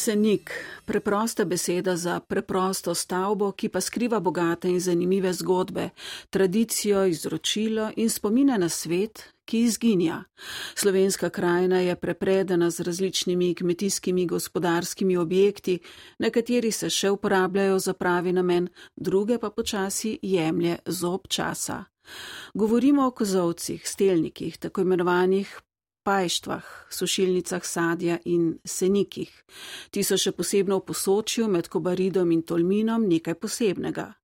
Senik, preprosta beseda za preprosto stavbo, ki pa skriva bogate in zanimive zgodbe, tradicijo, izročilo in spomine na svet, ki izginja. Slovenska krajina je prepredena z različnimi kmetijskimi gospodarskimi objekti, nekateri se še uporabljajo za pravi namen, druge pa počasi jemlje zob časa. Govorimo o kozovcih, stelnikih, tako imenovanih pajštvah, sušilnicah sadja in senikih. Ti so še posebno v posočju med Kobaridom in Tolminom nekaj posebnega.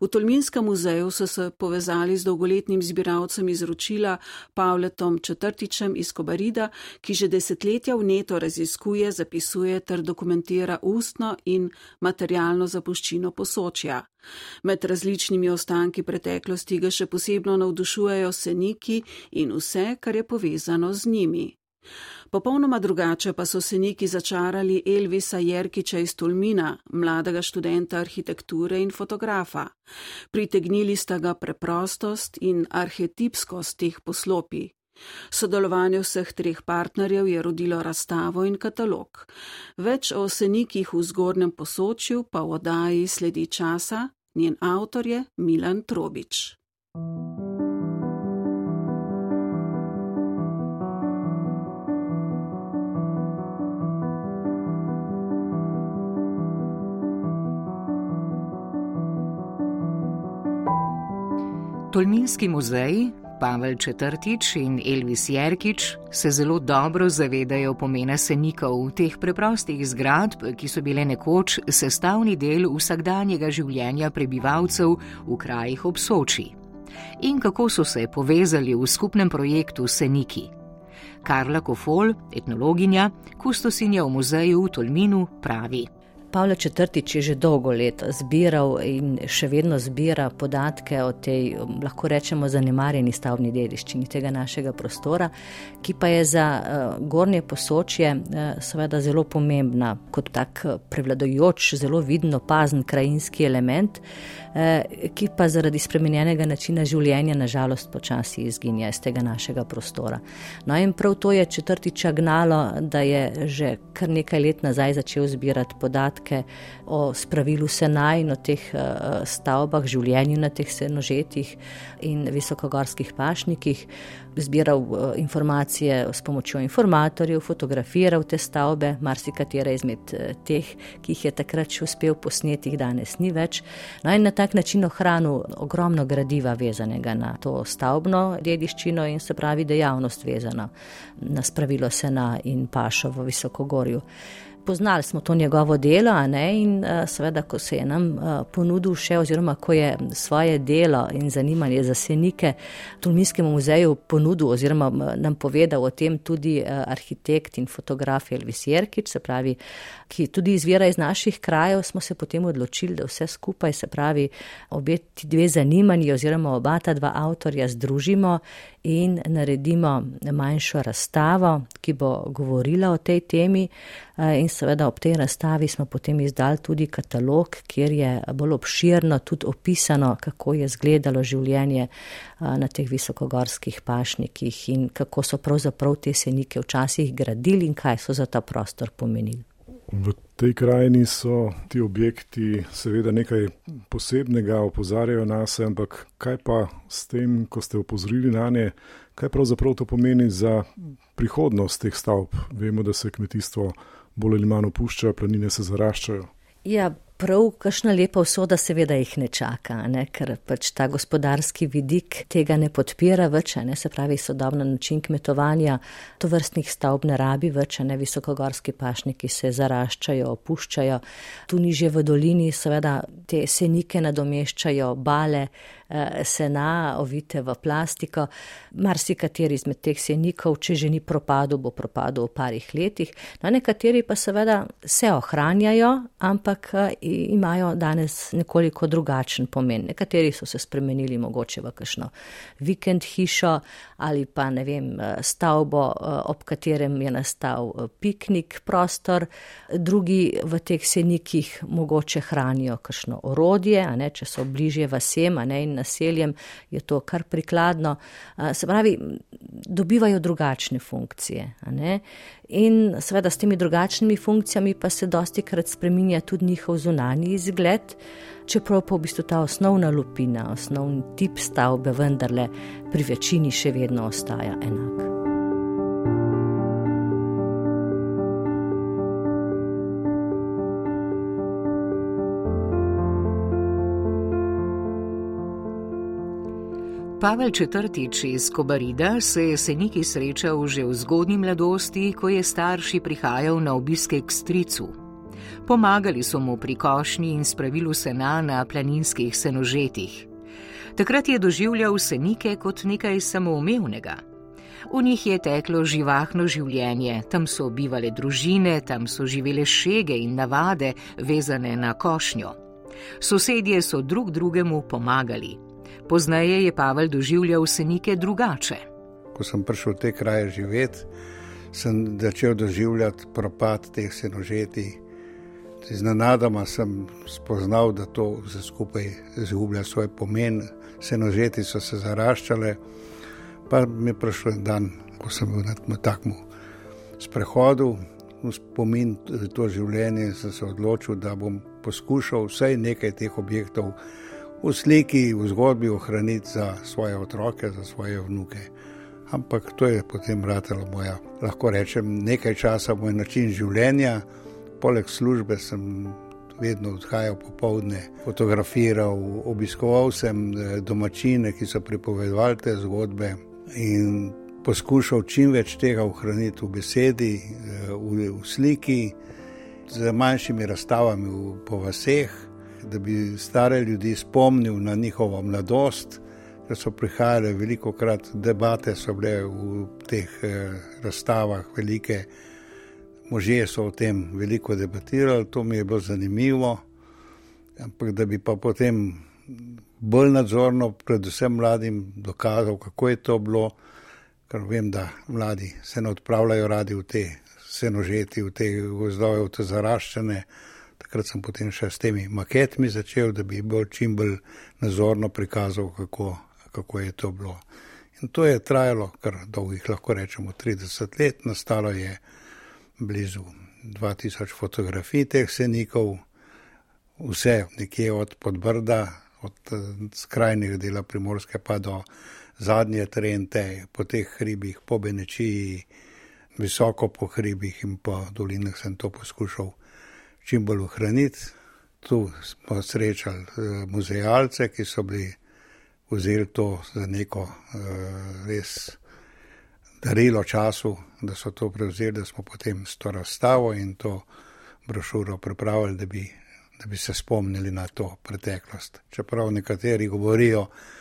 V Tolminskem muzeju so se povezali z dolgoletnim zbiralcem izročila Pavletom Četrtičem iz Kobarida, ki že desetletja vneto raziskuje, zapisuje ter dokumentira ustno in materialno zapuščino posočja. Med različnimi ostanki preteklosti ga še posebno navdušujejo seniki in vse, kar je povezano z njimi. Popolnoma drugače pa so seniki začarali Elvisa Jerkiča iz Tolmina, mladega študenta arhitekture in fotografa. Pritegnili sta ga preprostost in arhetipskost teh poslopi. Sodelovanje vseh treh partnerjev je rodilo razstavo in katalog. Več o senikih v zgornjem posočju pa v oddaji sledi časa, njen avtor je Milan Trobič. Tolminski muzej, Pavel Četrtič in Elvis Jerkič se zelo dobro zavedajo pomena senikov, teh preprostih zgradb, ki so bile nekoč sestavni del vsakdanjega življenja prebivalcev v krajih ob Soči. In kako so se povezali v skupnem projektu Seniki. Karla Kofol, etnologinja, kustosinja v muzeju v Tolminu, pravi. Pavle Četrtič je že dolgo let zbiral in še vedno zbira podatke o tej, lahko rečemo, zanemarjeni stavbni dediščini tega našega prostora, ki pa je za uh, gornje posočje uh, seveda zelo pomembna kot tak prevladojoč, zelo vidno pazen krajinski element, uh, ki pa zaradi spremenjenega načina življenja nažalost počasi izginja iz tega našega prostora. No in prav to je Četrtiča gnalo, da je že kar nekaj let nazaj začel zbirati podatke, podatke o spravilu Senaj in o teh uh, stavbah, življenju na teh senožetih in visokogorskih pašnikih, zbiral uh, informacije s pomočjo informatorjev, fotografiral te stavbe, marsikatera izmed uh, teh, ki jih je takrat še uspel posneti, jih danes ni več. No in na tak način ohranil ogromno gradiva vezanega na to stavbno dediščino in se pravi dejavnost vezana na spravilo Sena in Pašo v Visokogorju poznali smo to njegovo delo, ne, in uh, seveda, ko se je nam uh, ponudil še, oziroma ko je svoje delo in zanimanje za senike Tulminskemu muzeju ponudil, oziroma nam povedal o tem tudi arhitekt in fotograf Elvis Jerkič, se pravi, ki tudi izvira iz naših krajev, smo se potem odločili, da vse skupaj, se pravi, obe ti dve zanimanji, oziroma oba ta dva avtorja združimo in naredimo manjšo razstavo, ki bo govorila o tej temi. In seveda ob tej razstavi smo potem izdali tudi katalog, kjer je bolj obširno tudi opisano, kako je izgledalo življenje na teh visokogorskih pašnikih in kako so pravzaprav te senike včasih gradili in kaj so za ta prostor pomenili. V tej krajini so ti objekti seveda nekaj posebnega, opozarjajo nas, ampak kaj pa s tem, ko ste opozorili na nje, kaj pravzaprav to pomeni za prihodnost teh stavb? Vemo, da se kmetijstvo bolj ali manj opušča, planine se zaraščajo. Ja, prav, kakšna lepa usoda seveda jih ne čaka, ne? ker pač ta gospodarski vidik tega ne podpira več, ne? se pravi sodobna način kmetovanja, to vrstnih stavb ne rabi več, ne visokogorski pašniki se zaraščajo, opuščajo, tu niže v dolini seveda te senike nadomeščajo bale, sena, ovite v plastiko. Marsikateri izmed teh senikov, če že ni propadel, bo propadel v parih letih. No, nekateri pa seveda se ohranjajo, ampak eh, imajo danes nekoliko drugačen pomen. Nekateri so se spremenili mogoče v kakšno vikend hišo ali pa ne vem, eh, stavbo, ob katerem je nastal piknik prostor. Drugi v teh senikih mogoče hranijo kakšno orodje, ne, če so bližje vasem, ne, in naseljem, je to kar prikladno. Se pravi, dobivajo drugačne funkcije. In seveda s temi drugačnimi funkcijami pa se dosti krat spreminja tudi njihov zunanji izgled, čeprav pa v bistvu ta osnovna lupina, osnovni tip stavbe vendarle pri večini še vedno ostaja enak. Pavel IV. iz Kobarida se je seniki srečal že v zgodnji mladosti, ko je starši prihajal na obiske k stricu. Pomagali so mu pri košnji in spravilu sena na planinskih senožetih. Takrat je doživljal senike kot nekaj samoumevnega. V njih je teklo živahno življenje, tam so bivale družine, tam so živele šege in navade, vezane na košnjo. Sosedje so drug drugemu pomagali. Poznaje je Pavel doživljal senike drugače. Ko sem prišel v te kraje živeti, sem začel doživljati propad teh senožeti. Iznenadoma sem spoznal, da to vse skupaj izgublja svoj pomen. Senožeti so se zaraščale, pa mi je prišel dan, ko sem bil na takem sprehodu, spomin to življenje, sem se odločil, da bom poskušal vsaj nekaj teh objektov v sliki, v zgodbi ohraniti za svoje otroke, za svoje vnuke. Ampak to je potem vrtelo moja, lahko rečem, nekaj časa moj način življenja. Poleg službe sem vedno odhajal popovdne, fotografiral, obiskoval sem eh, domačine, ki so pripovedovali te zgodbe in poskušal čim več tega ohraniti v besedi, eh, v, v sliki, z manjšimi razstavami po vseh da bi stare ljudi spomnil na njihovo mladosti, ker so prihajale veliko krat debate, so bile v teh eh, razstavah velike. Možje so o tem veliko debatirali, to mi je bilo zanimivo. Ampak da bi pa potem bolj nadzorno, predvsem mladim, dokazal, kako je to bilo, ker vem, da mladi se ne odpravljajo radi v te senožeti, v te gozdove, v te zaraščene takrat sem potem še s temi maketmi začel, da bi bolj čim bolj nazorno prikazal, kako, kako je to bilo. In to je trajalo kar dolgih, lahko rečemo, 30 let, nastalo je blizu 2000 fotografij teh senikov, vse nekje od podbrda, od eh, skrajnih dela primorske pa do zadnje trente, po teh hribih, po Benečiji, visoko po hribih in po dolinah sem to poskušal čim bolj ohraniti. Tu smo srečali uh, muzealce, ki so bili vzeli to za neko uh, res darilo času, da so to prevzeli, da smo potem s to razstavo in to brošuro pripravili, da bi, da bi se spomnili na to preteklost. Čeprav nekateri govorijo, da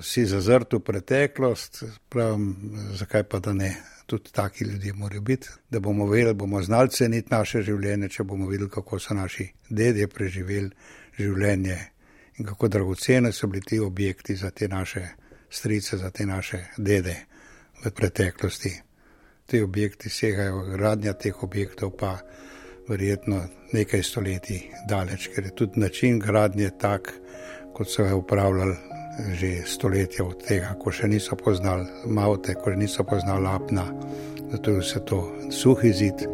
si zazrt v preteklost, pravim, zakaj pa da ne tudi taki ljudje morajo biti, da bomo vedeli, bomo znali ceniti naše življenje, če bomo videli, kako so naši dedje preživeli življenje in kako dragocene so bili ti objekti za te naše strice, za te naše dede v preteklosti. Ti objekti segajo, gradnja teh objektov pa verjetno nekaj stoletij daleč, ker je tudi način gradnje tak, kot so ga upravljali že stoletja od tega, ko še niso poznali Maute, ko še niso poznali Apna, zato je vse to suhi zid.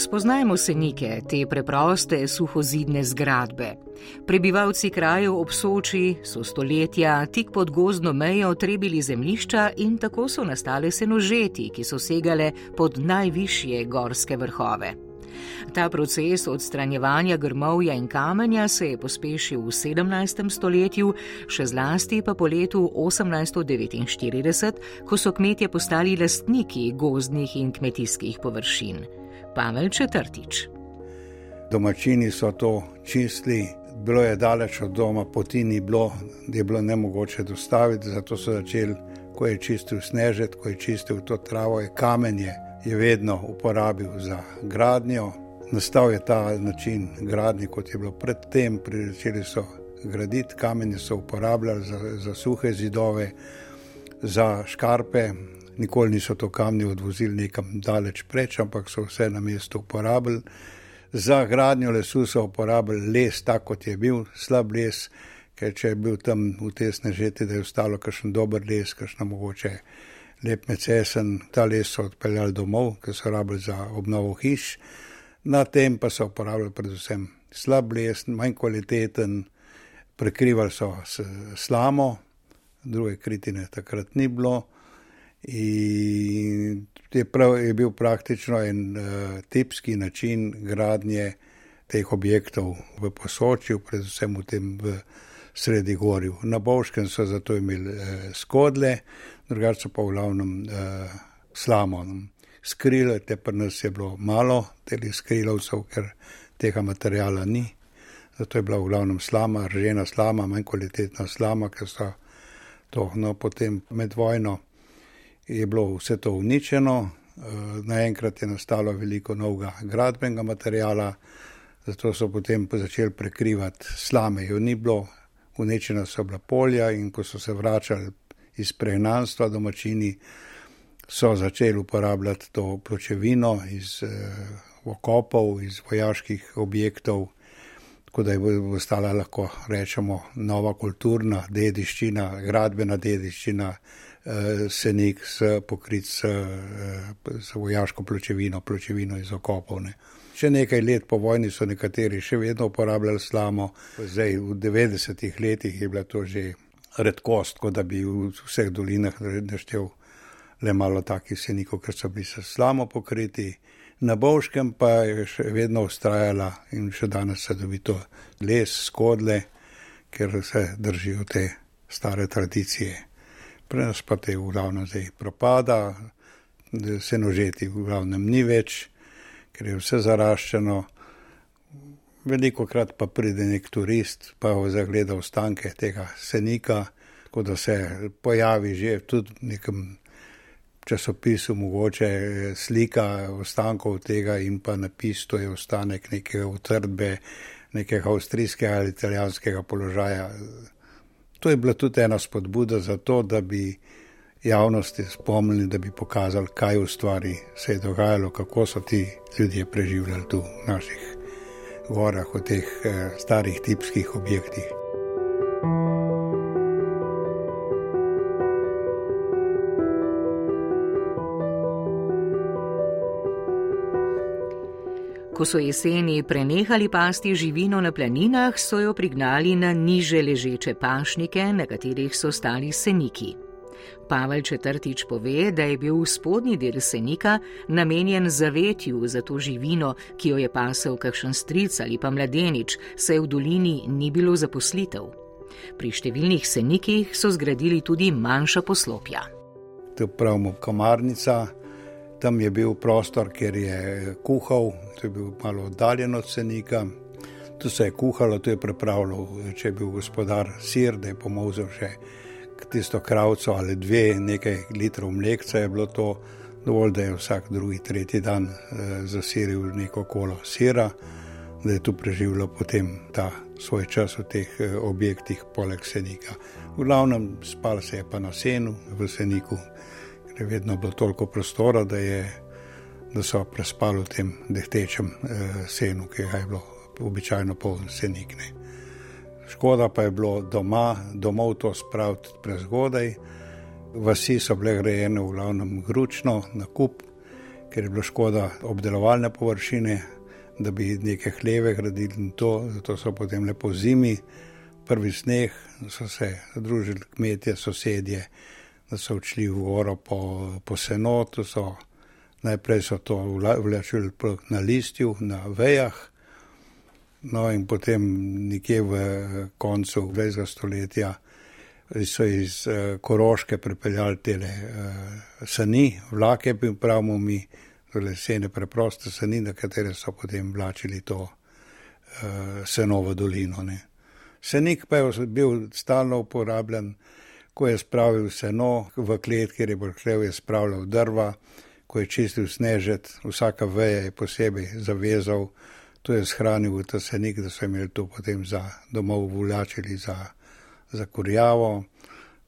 Spoznajmo senike, te preproste suhozidne zgradbe. Prebivalci krajev ob Soči so stoletja tik pod gozdno mejo trebili zemlišča in tako so nastale senožeti, ki so segale pod najvišje gorske vrhove. Ta proces odstranjevanja grmovja in kamenja se je pospešil v 17. stoletju, še zlasti pa po letu 1849, ko so kmetje postali lastniki gozdnih in kmetijskih površin. Pavel Četrtič. Domačini so to čistili, bilo je daleč od doma, poti ni bilo, je bilo ne mogoče dostaviti, zato so začeli, ko je čistil snežet, ko je čistil to travo, je kamenje je vedno uporabil za gradnjo. Nastal je ta način gradnje, kot je bilo predtem, začeli so graditi, kamenje so uporabljali za, za suhe zidove, za škarpe. Nikoli niso to kamni odvozili nekam daleč preč, ampak so vse na mestu uporabili. Za gradnjo lesu so uporabili les, tako kot je bil, slab les, ker če je bil tam v tesne žeti, da je ostalo kakšen dober les, kakšno mogoče lep mecesen, ta les so odpeljali domov, ker so rabili za obnovo hiš. Na tem pa so uporabljali predvsem slab les, manj kvaliteten, prekrivali so s slamo, druge kritine takrat ni bilo. In je, prav, je bil praktično en uh, tipski način gradnje teh objektov v posočju, predvsem v tem v sredi gorju. Na Boškem so zato imeli uh, skodle, drugače pa v glavnem uh, slamo. Skrile, te pa nas je bilo malo, teh skrilovcev, ker tega materijala ni. Zato je bila v glavnem slama, ržena slama, manj kvalitetna slama, ker so to. No, potem med vojno je bilo vse to uničeno, eh, naenkrat je nastalo veliko novega gradbenega materijala, zato so potem začeli prekrivati slame, jo ni bilo, uničena so bila polja in ko so se vračali iz prehnanstva domačini, so začeli uporabljati to pločevino iz eh, okopov, iz vojaških objektov, tako da je postala lahko rečemo nova kulturna dediščina, gradbena dediščina, eh, senik s pokrit s, eh, s vojaško pločevino, pločevino iz okopov. Ne. Še nekaj let po vojni so nekateri še vedno uporabljali slamo, zdaj v 90-ih letih je bila to že redkost, kot da bi v vseh dolinah naštel le malo takih senikov, ker so bili s slamo pokriti. Na Bovškem pa je še vedno ustrajala in še danes se dobi to les, skodle, ker se držijo te stare tradicije. Pri nas pa te v glavnem zdaj propada, se nožeti v glavnem ni več, ker je vse zaraščeno. Veliko krat pa pride nek turist, pa zagleda ostanke tega senika, tako da se pojavi že tudi v nekem časopisu mogoče slika ostankov tega in pa napis, to je ostanek neke utrdbe, nekega avstrijskega ali italijanskega položaja. To je bila tudi ena spodbuda za to, da bi javnosti spomnili, da bi pokazali, kaj v stvari se je dogajalo, kako so ti ljudje preživljali tu v naših gorah, v teh eh, starih tipskih objektih. Ko so jeseni prenehali pasti živino na planinah, so jo prignali na niže ležeče pašnike, na katerih so stali seniki. Pavel četrtič pove, da je bil spodnji del senika namenjen zavetju za to živino, ki jo je pasel kakšen stric ali pa mladenič, saj v dolini ni bilo zaposlitev. Pri številnih senikih so zgradili tudi manjša poslopja. To pravimo kamarnica, tam je bil prostor, kjer je kuhal, to je bil malo oddaljen od cenika. Tu se je kuhalo, tu je pripravljal, če je bil gospodar sir, da je pomozil še tisto kravco ali dve, nekaj litrov mleka je bilo to, dovolj, da je vsak drugi, tretji dan eh, zasiril neko kolo sira, da je tu preživljal potem ta svoj čas v teh eh, objektih poleg senika. V glavnem spal se je pa na senu v seniku je vedno bilo toliko prostora, da, je, da so prespali v tem dehtečem eh, senu, ki je bilo običajno poln senikne. Škoda pa je bilo doma, domov to spraviti prezgodaj. Vasi so bile grejene v glavnem gručno na kup, ker je bilo škoda obdelovalne površine, da bi neke hleve gradili in to, zato so potem lepo zimi, prvi sneh, so se združili kmetje, sosedje da so odšli v goro po, po senotu, so najprej so to vlečili na listju, na vejah, no in potem nekje v koncu 20. stoletja so iz uh, Koroške pripeljali tele uh, sani, vlake, pravimo mi, lesene preproste sani, na katere so potem vlačili to uh, senovo dolino. Ne. Senik pa je bil stalno uporabljen, ko je spravil seno v klet, kjer je bolj hlev, je spravljal drva, ko je čistil snežet, vsaka veja je posebej zavezal, to je shranil v ta senik, da so imeli to potem za domov vlačili za, za kurjavo.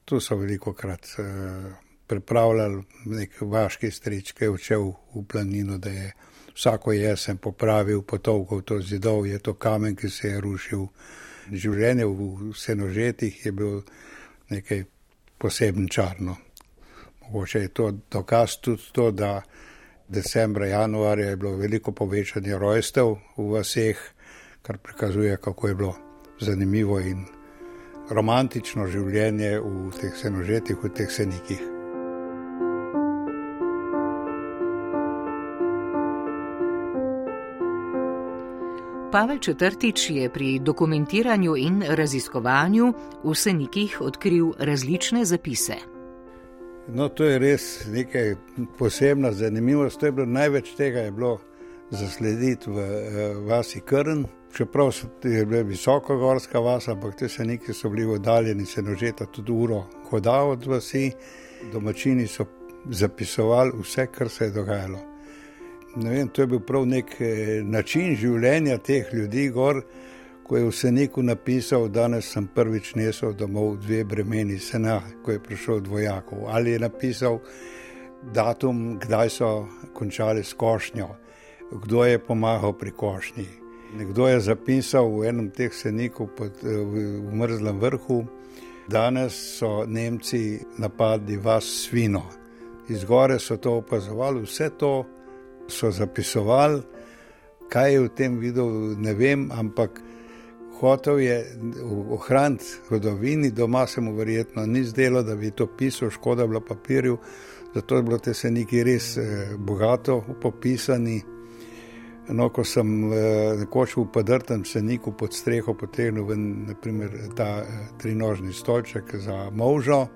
Tu so veliko krat uh, pripravljali nek vaški strič, ki je odšel v planino, da je vsako jesen popravil, potovkal to zidov, je to kamen, ki se je rušil. Življenje v senožetih je bilo nekaj posebno čarno. Mogoče je to dokaz tudi to, da decembra, januarja je bilo veliko povečanje rojstev v vseh, kar prikazuje, kako je bilo zanimivo in romantično življenje v teh senožetih, v teh senikih. Pavel Četrtič je pri dokumentiranju in raziskovanju v senikih odkril različne zapise. No, to je res nekaj posebna zanimivost. To je bilo največ tega je bilo zaslediti v eh, vasi Krn. Čeprav je bila visoka gorska vas, ampak te seniki so bili oddaljeni, se nožeta tudi uro hoda od vasi. Domačini so zapisovali vse, kar se je dogajalo. Vem, to je bil prav nek eh, način življenja teh ljudi, gor, ko je v Seniku napisal, da sem prvič nesel domov dve bremeni sena, ko je prišel od vojakov. Ali je napisal datum, kdaj so končali s košnjo, kdo je pomagal pri košnji. Nekdo je zapisal v enem teh senikov pod, v mrzlem vrhu, danes so Nemci napadli vas svino. Izgore so to opazovali, vse to so zapisovali, kaj je v tem videl, ne vem, ampak hotel je ohraniti rodovini, doma se mu verjetno ni zdelo, da bi to pisal, škoda bilo papirju, zato je bilo te se neki res eh, bogato popisani. No, ko sem eh, nekoč v podrtem seniku pod streho potegnil ven, naprimer, ta eh, trinožni stolček za možo,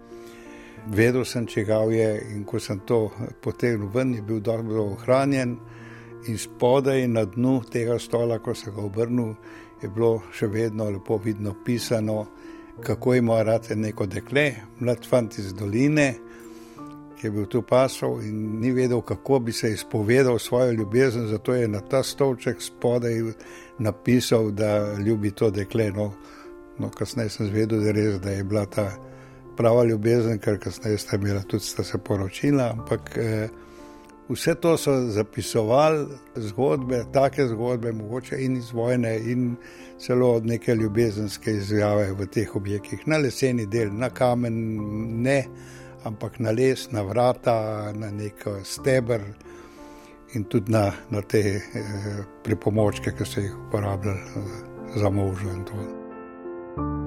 vedel sem, če ga je in ko sem to potegnil ven, je bil dobro ohranjen in spodaj na dnu tega stola, ko sem ga obrnil, je bilo še vedno lepo vidno pisano, kako ima rade neko dekle, mlad fant iz doline, ki je bil tu pasov in ni vedel, kako bi se izpovedal svojo ljubezen, zato je na ta stolček spodaj napisal, da ljubi to dekle. No, no kasneje sem zvedel, da res, da je bila ta prava ljubezen, ker kasneje sta imela tudi sta se poročila, ampak eh, Vse to so zapisovali, zgodbe, take zgodbe, mogoče in iz vojne, in celo od neke ljubezenske izjave v teh objektih, na leseni del, na kamen, ne, ampak na les, na vrata, na nek steber in tudi na, na te eh, pripomočke, ki so jih uporabljali eh, za možo in to.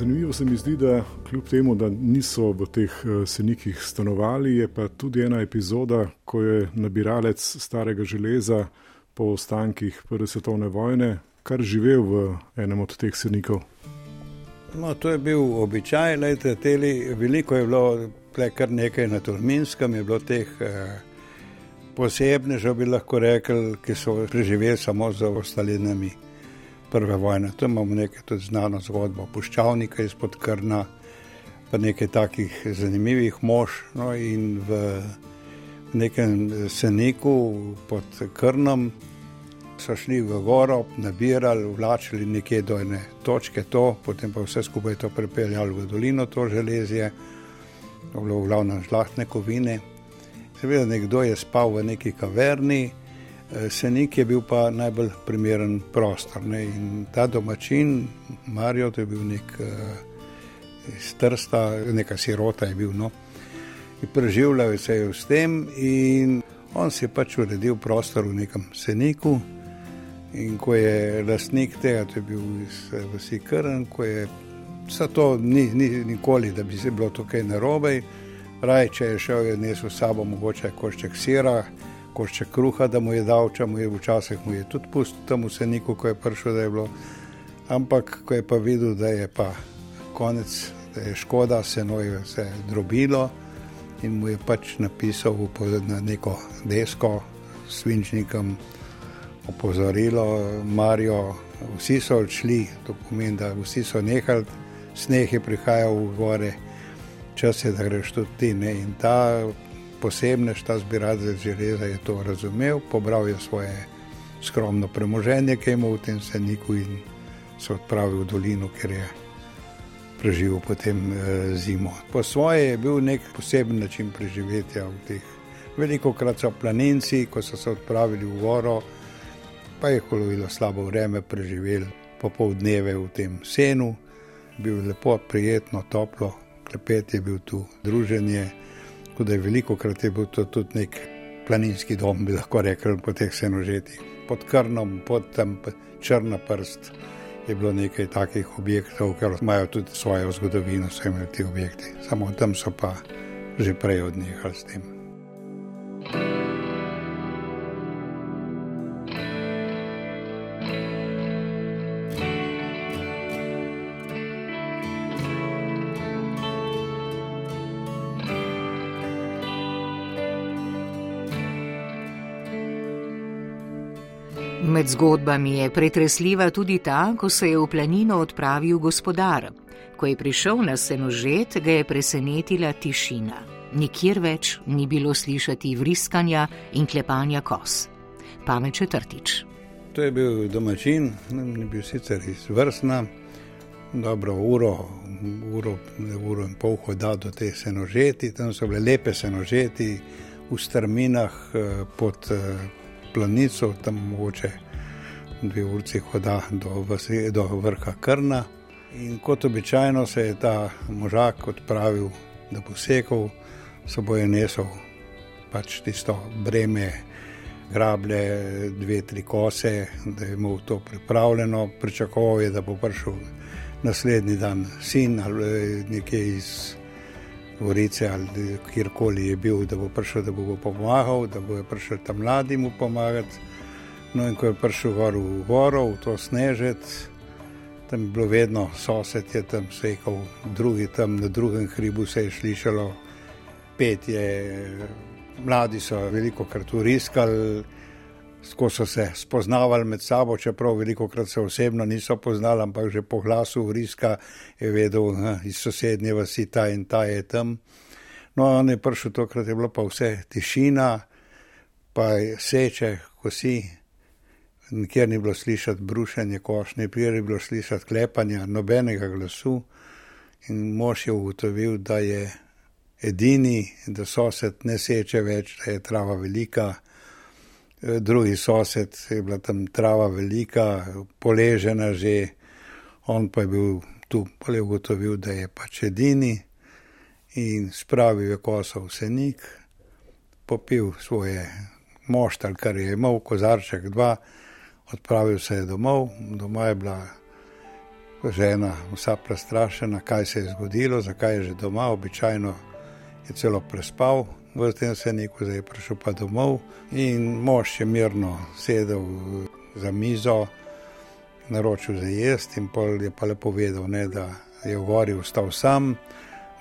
Zanimivo se mi zdi, da kljub temu, da niso v teh eh, senikih stanovali, je pa tudi ena epizoda, ko je nabiralec starega železa po ostankih Prve svetovne vojne kar živel v enem od teh senikov. No, to je bil običaj, lejte, teli, veliko je bilo, kar nekaj na Turminskem, je bilo teh eh, posebnežev, bi lahko rekli, ki so preživeli samo za ostalinami prve vojne. Tu imamo nekaj tudi znano zgodbo, puščavnika izpod Krna, pa nekaj takih zanimivih mož. No, in v nekem seniku pod Krnom so šli v goro, nabirali, vlačili nekje do ene točke, to, potem pa vse skupaj to pripeljali v dolino, to železje, to bilo v glavnem žlahtne kovine. Seveda, nekdo je spal v neki kaverni, Senik je bil pa najbolj primeren prostor. Ne? In ta domačin, Marijo, to je bil nek iz Trsta, neka sirota je bil. No? Preživljal se je s tem in on si je pač uredil prostor v nekem seniku. In ko je lastnik tega, to je bil iz vasi Krn, ko je vse to ni, ni nikoli, da bi se bilo tukaj narobe, raj, če je šel, je nesel s sabo mogoče košček sira košček kruha, da mu je dal, če mu je včasih mu je tudi pustil tam vse neko, ko je prišel, da je bilo. Ampak, ko je pa videl, da je pa konec, da je škoda, se noje vse drobilo in mu je pač napisal na neko desko s svinčnikom opozorilo, Marijo, vsi so odšli, to pomeni, da vsi so nehali, sneh je prihajal v gore, čas je, da greš tudi ti. Ne? In ta posebnež, ta zbiratelj železa je to razumel, pobral je svoje skromno premoženje, ki je imel v tem seniku in se odpravil v dolino, ker je preživel potem eh, zimo. Po svoje je bil nek poseben način preživetja v teh. Veliko krat so planinci, ko so se odpravili v goro, pa je kolovilo slabo vreme, preživeli popoldneve v tem senu, bil je lepo, prijetno, toplo, klepet je bil tu, druženje. Tako da je veliko krat je bil to tudi nek planinski dom, bi lahko rekli, po teh senožetih. Pod krnom, pod tem črna prst je bilo nekaj takih objektov, ker imajo tudi svojo zgodovino, vse imajo ti objekti. Samo tam so pa že prej odnehali s tem. Med zgodbami je pretresljiva tudi ta, ko se je v planino odpravil gospodar. Ko je prišel na senožet, ga je presenetila tišina. Nikjer več ni bilo slišati vriskanja in klepanja kos. Pamet četrtič. To je bil domačin, ni bil sicer izvrstna, dobro uro, uro, uro in pol hoda do te senožeti, tam so bile lepe senožeti v strminah eh, pod eh, planico, tam mogoče dve urci hoda do, do vrha Krna. In kot običajno se je ta možak odpravil, da bo sekal, so boje nesel pač tisto breme, grablje, dve, tri kose, da je imel to pripravljeno. Pričakoval je, da bo prišel naslednji dan sin ali nekje iz Gorice ali kjerkoli je bil, da bo prišel, da bo pomagal, da bo prišel tam mladim pomagati. No, in ko je prišel gor v goro, v to snežet, tam je bilo vedno sosed, je tam sekal, drugi tam na drugem hribu se je slišalo petje. Mladi so veliko krat uriskali ko so se spoznavali med sabo, čeprav veliko krat se osebno niso poznali, ampak že po glasu vriska je vedel, iz sosednje vasi ta in ta je tam. No, on je prišel tokrat, je bilo pa vse tišina, pa seče, kosi, nikjer ni bilo slišati brušenje koš, nikjer ni bilo slišati klepanja, nobenega glasu. In mož je ugotovil, da je edini, da sosed ne seče več, da je trava velika. Eh, drugi sosed, je bila tam trava velika, poležena že, on pa je bil tu, pa je ugotovil, da je pač edini in spravil je kosa v senik, popil svoje moštalj, kar je imel, kozarček dva, odpravil se je domov, doma je bila žena vsa prestrašena, kaj se je zgodilo, zakaj je že doma, običajno je celo prespal, v tem seniku, zdaj prišel pa domov in mož je mirno sedel za mizo, naročil za jesti in pol je pa lepo vedel, ne, da je v gori ostal sam,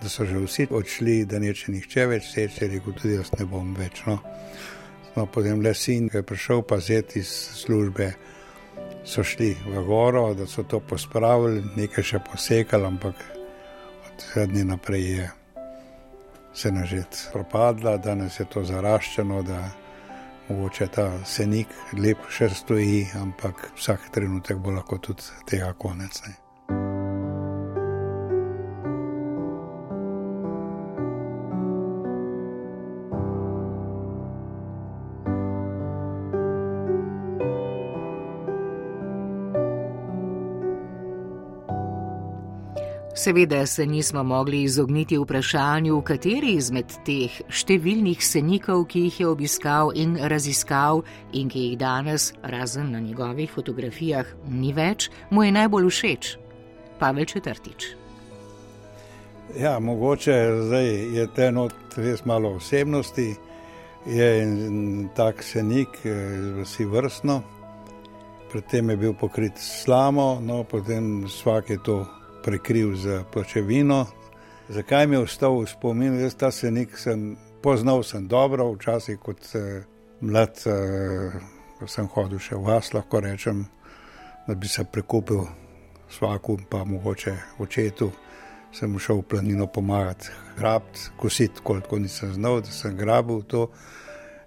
da so že vsi odšli, da neče nihče več seče, rekel tudi jaz ne bom več. No. No, potem le sin, ki je prišel pa zeti iz službe, so šli v goro, da so to pospravili, nekaj še posekali, ampak od sedmi naprej je se nažet propadla, danes je to zaraščeno, da mogoče ta senik lep še stoji, ampak vsak trenutek bo lahko tudi tega konec. Ne. Seveda se nismo mogli izogniti vprašanju, kateri izmed teh številnih senikov, ki jih je obiskal in raziskal in ki jih danes, razen na njegovih fotografijah, ni več, mu je najbolj všeč. Pavel četrtič. Ja, mogoče zdaj je te not res malo osebnosti, je en tak senik, vsi vrstno, predtem je bil pokrit slamo, no potem vsak je to prekril z pločevino. Zakaj mi je ostal v spominu, jaz ta senik sem poznal sem dobro, včasih kot eh, mlad, eh, ko sem hodil še v vas, lahko rečem, da bi se prekupil svaku, pa mogoče očetu sem šel v planino pomagati, grabiti, kositi, koliko nisem znal, da sem grabil to.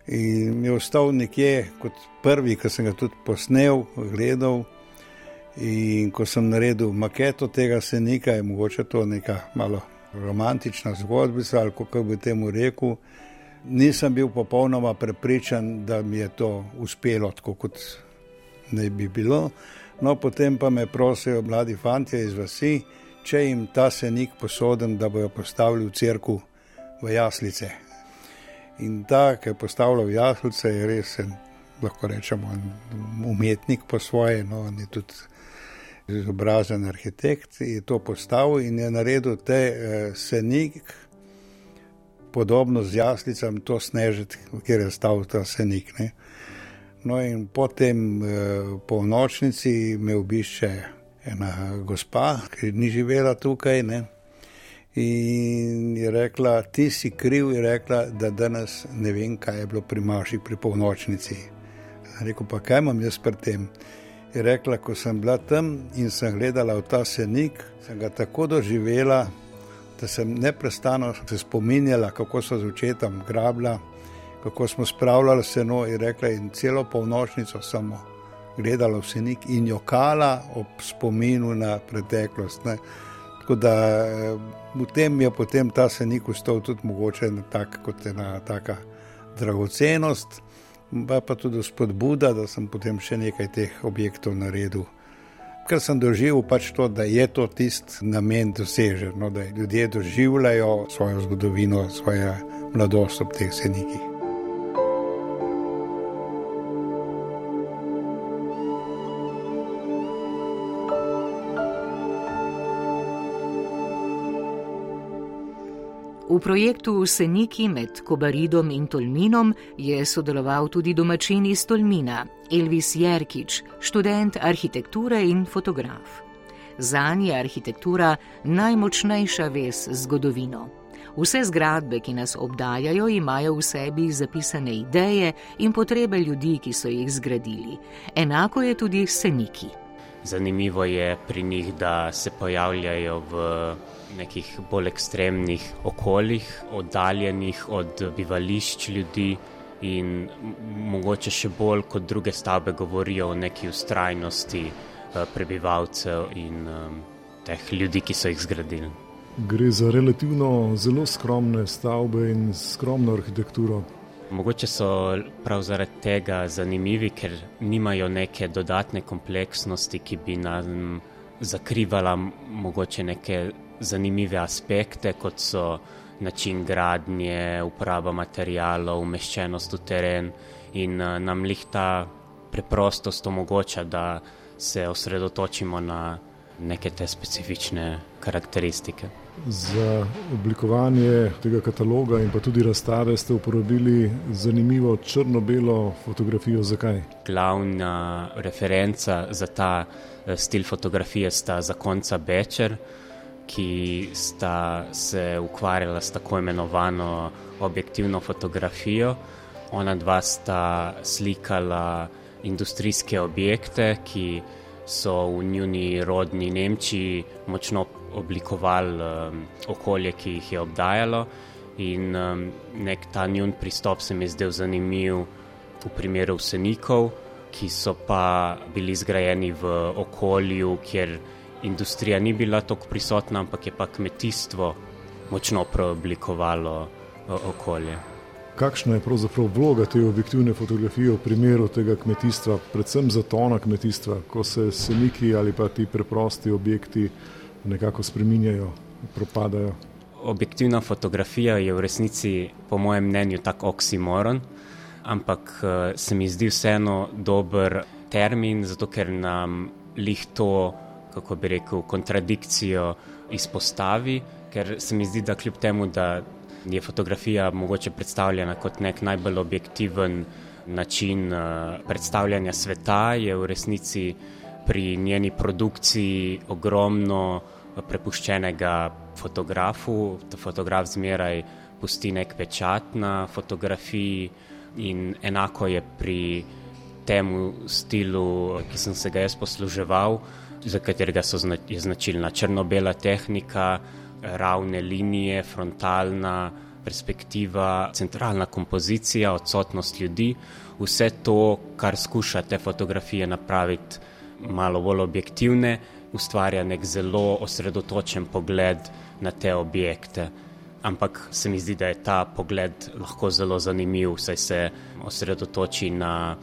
In mi je ostal nekje kot prvi, ki sem ga tudi posnel, gledal. In ko sem naredil maketo tega senika, je mogoče to neka malo romantična zgodbica ali kako bi temu rekel. Nisem bil popolnoma prepričan, da mi je to uspelo tako, kot naj bi bilo. No, potem pa me prosijo mladi fanti iz vasi, če jim ta senik posodim, da bojo postavili v crkvu v jaslice. In ta, ki je postavljal jaslice, je res, lahko rečemo, umetnik po svoje, no, in je tudi izobražen arhitekt, je to postavil in je naredil te eh, senik, podobno z jaslicami, to snežiti, kjer je stal ta senik. Ne. No, in potem eh, po nočnici me obišče ena gospa, ki ni živela tukaj. Ne. In je rekla, ti si kriv, je rekla, da danes ne vem, kaj je bilo pri Maši pri polnočnici. Rekl pa, kaj imam jaz pri tem? Je rekla, ko sem bila tam in sem gledala v ta senik, sem ga tako doživela, da sem neprestano se spominjala, kako so z očetom grabila, kako smo spravljali seno in rekla, in celo polnočnico samo gledala v senik in jokala ob spominu na preteklost. Ne. Tako da eh, v tem je potem ta senik ustal tudi mogoče tak, kot ena taka dragocenost, pa, pa tudi spodbuda, da sem potem še nekaj teh objektov naredil. Ker sem doživel pač to, da je to tisti namen dosežen, no, da ljudje doživljajo svojo zgodovino, svojo mladost ob teh senikih. V projektu Seniki med Kobaridom in Tolminom je sodeloval tudi domačin iz Tolmina, Elvis Jerkič, študent arhitekture in fotograf. Za njega je arhitektura najmočnejša vez z zgodovino. Vse zgradbe, ki nas obdajajo, imajo v sebi zapisane ideje in potrebe ljudi, ki so jih zgradili. Enako je tudi seniki. Zanimivo je pri njih, da se pojavljajo v nekih bolj ekstremnih okoljih, oddaljenih od bivališč ljudi, in mogoče še bolj kot druge stavbe govorijo o neki ustrajnosti eh, prebivalcev in teh ljudi, ki so jih zgradili. Gre za relativno zelo skromne stavbe in skromno arhitekturo. Mogoče so prav zaradi tega zanimivi, ker nimajo neke dodatne kompleksnosti, ki bi nam zakrivala mogoče neke zanimive aspekte, kot so način gradnje, uporaba materijalov, umeščenost v teren in uh, nam jih ta preprostost omogoča, da se osredotočimo na neke te specifične karakteristike. Za oblikovanje tega kataloga in pa tudi razstave ste uporabili zanimivo črno-belo fotografijo. Zakaj? Glavna referenca za ta eh, stil fotografije sta zakonca Bečer, ki sta se ukvarjala s tako imenovano objektivno fotografijo. Ona dva sta slikala industrijske objekte, ki so v njuni rodni Nemčiji močno oblikovali um, okolje, ki jih je obdajalo. In um, nek ta njun pristop se mi je zdel zanimiv v primeru vsenikov, ki so pa bili zgrajeni v okolju, kjer industrija ni bila tako prisotna, ampak je pa kmetijstvo močno preoblikovalo okolje. Kakšna je pravzaprav vloga te objektivne fotografije v primeru tega kmetijstva, predvsem za tona kmetijstva, ko se seniki ali pa ti preprosti objekti nekako spreminjajo, propadajo? Objektivna fotografija je v resnici, po mojem mnenju, tako oksimoron, ampak eh, se mi zdi vseeno dober termin, zato ker nam lih to kako bi rekel, kontradikcijo izpostavi, ker se mi zdi, da kljub temu, da je fotografija mogoče predstavljena kot nek najbolj objektiven način uh, predstavljanja sveta, je v resnici pri njeni produkciji ogromno prepuščenega fotografu. Ta fotograf zmeraj pusti nek pečat na fotografiji in enako je pri temu stilu, ki sem se ga jaz posluževal za katerega so zna, je značilna črno-bela tehnika, ravne linije, frontalna perspektiva, centralna kompozicija, odsotnost ljudi, vse to, kar skuša te fotografije napraviti malo bolj objektivne, ustvarja nek zelo osredotočen pogled na te objekte. Ampak se mi zdi, da je ta pogled lahko zelo zanimiv, saj se osredotoči na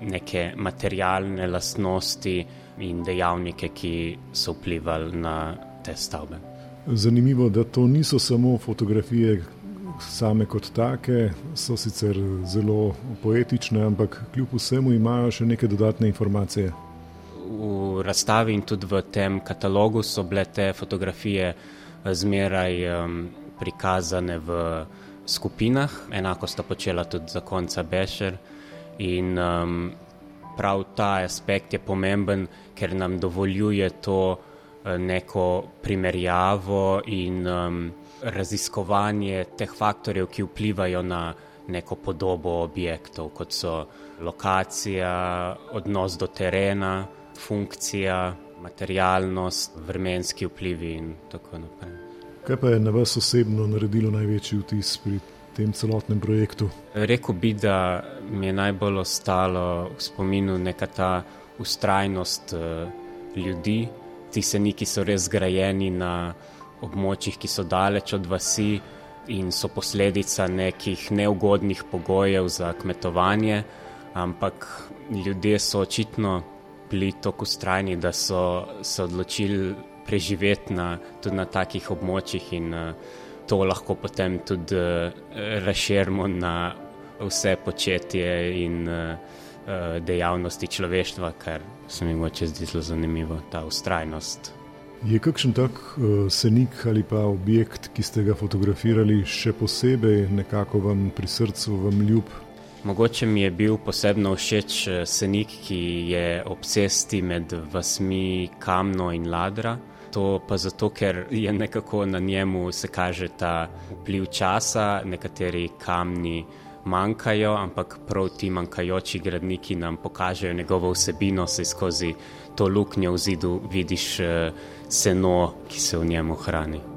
neke materialne lastnosti in dejavnike, ki so vplivali na te stavbe. Zanimivo, da to niso samo fotografije same kot take, so sicer zelo poetične, ampak kljub vsemu imajo še neke dodatne informacije. V razstavi in tudi v tem katalogu so bile te fotografije zmeraj um, prikazane v skupinah, enako sta počela tudi za konca Bešer. In um, prav ta aspekt je pomemben, ker nam dovoljuje to neko primerjavo in um, raziskovanje teh faktorjev, ki vplivajo na neko podobo objektov, kot so lokacija, odnos do terena, funkcija, materialnost, vremenski vplivi in tako naprej. Kaj pa je na vas osebno naredilo največji vtis pri tem celotnem projektu? Rekl bi, da mi je najbolj ostalo v spominu neka ta ustrajnost uh, ljudi, ti seniki so res zgrajeni na območjih, ki so daleč od vasi in so posledica nekih neugodnih pogojev za kmetovanje, ampak ljudje so očitno bili tako ustrajni, da so se odločili preživeti na, tudi na takih območjih in uh, to lahko potem tudi uh, razširimo na vse početje in uh, Eh, dejavnosti človeštva, kar se mi moče zdi zelo zanimivo, ta ustrajnost. Je kakšen tak uh, senik ali pa objekt, ki ste ga fotografirali, še posebej nekako vam pri srcu, vam ljub? Mogoče mi je bil posebno všeč eh, senik, ki je ob cesti med vasmi Kamno in Ladra. To pa zato, ker je nekako na njemu se kaže ta vpliv časa, nekateri kamni manjkajo, ampak prav ti manjkajoči gradniki nam pokažejo njegovo vsebino, se skozi to luknjo v zidu vidiš eh, seno, ki se v njemu hrani.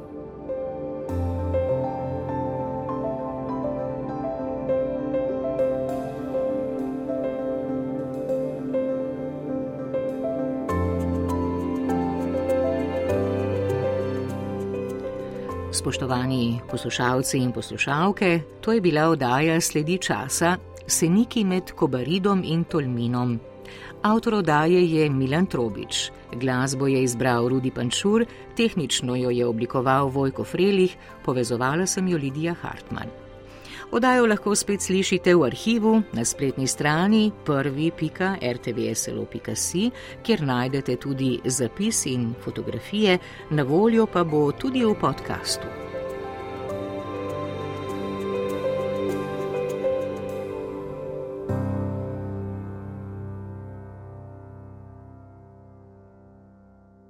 Spoštovani poslušalci in poslušalke, to je bila oddaja Sledi časa, seniki med Kobaridom in Tolminom. Avtor oddaje je Milan Trobič, glasbo je izbral Rudi Pančur, tehnično jo je oblikoval Vojko Frelih, povezovala sem jo Lidija Hartmann. Odajo lahko spet slišite v arhivu na spletni strani prvi.rtvslo.si, kjer najdete tudi zapis in fotografije, na voljo pa bo tudi v podkastu.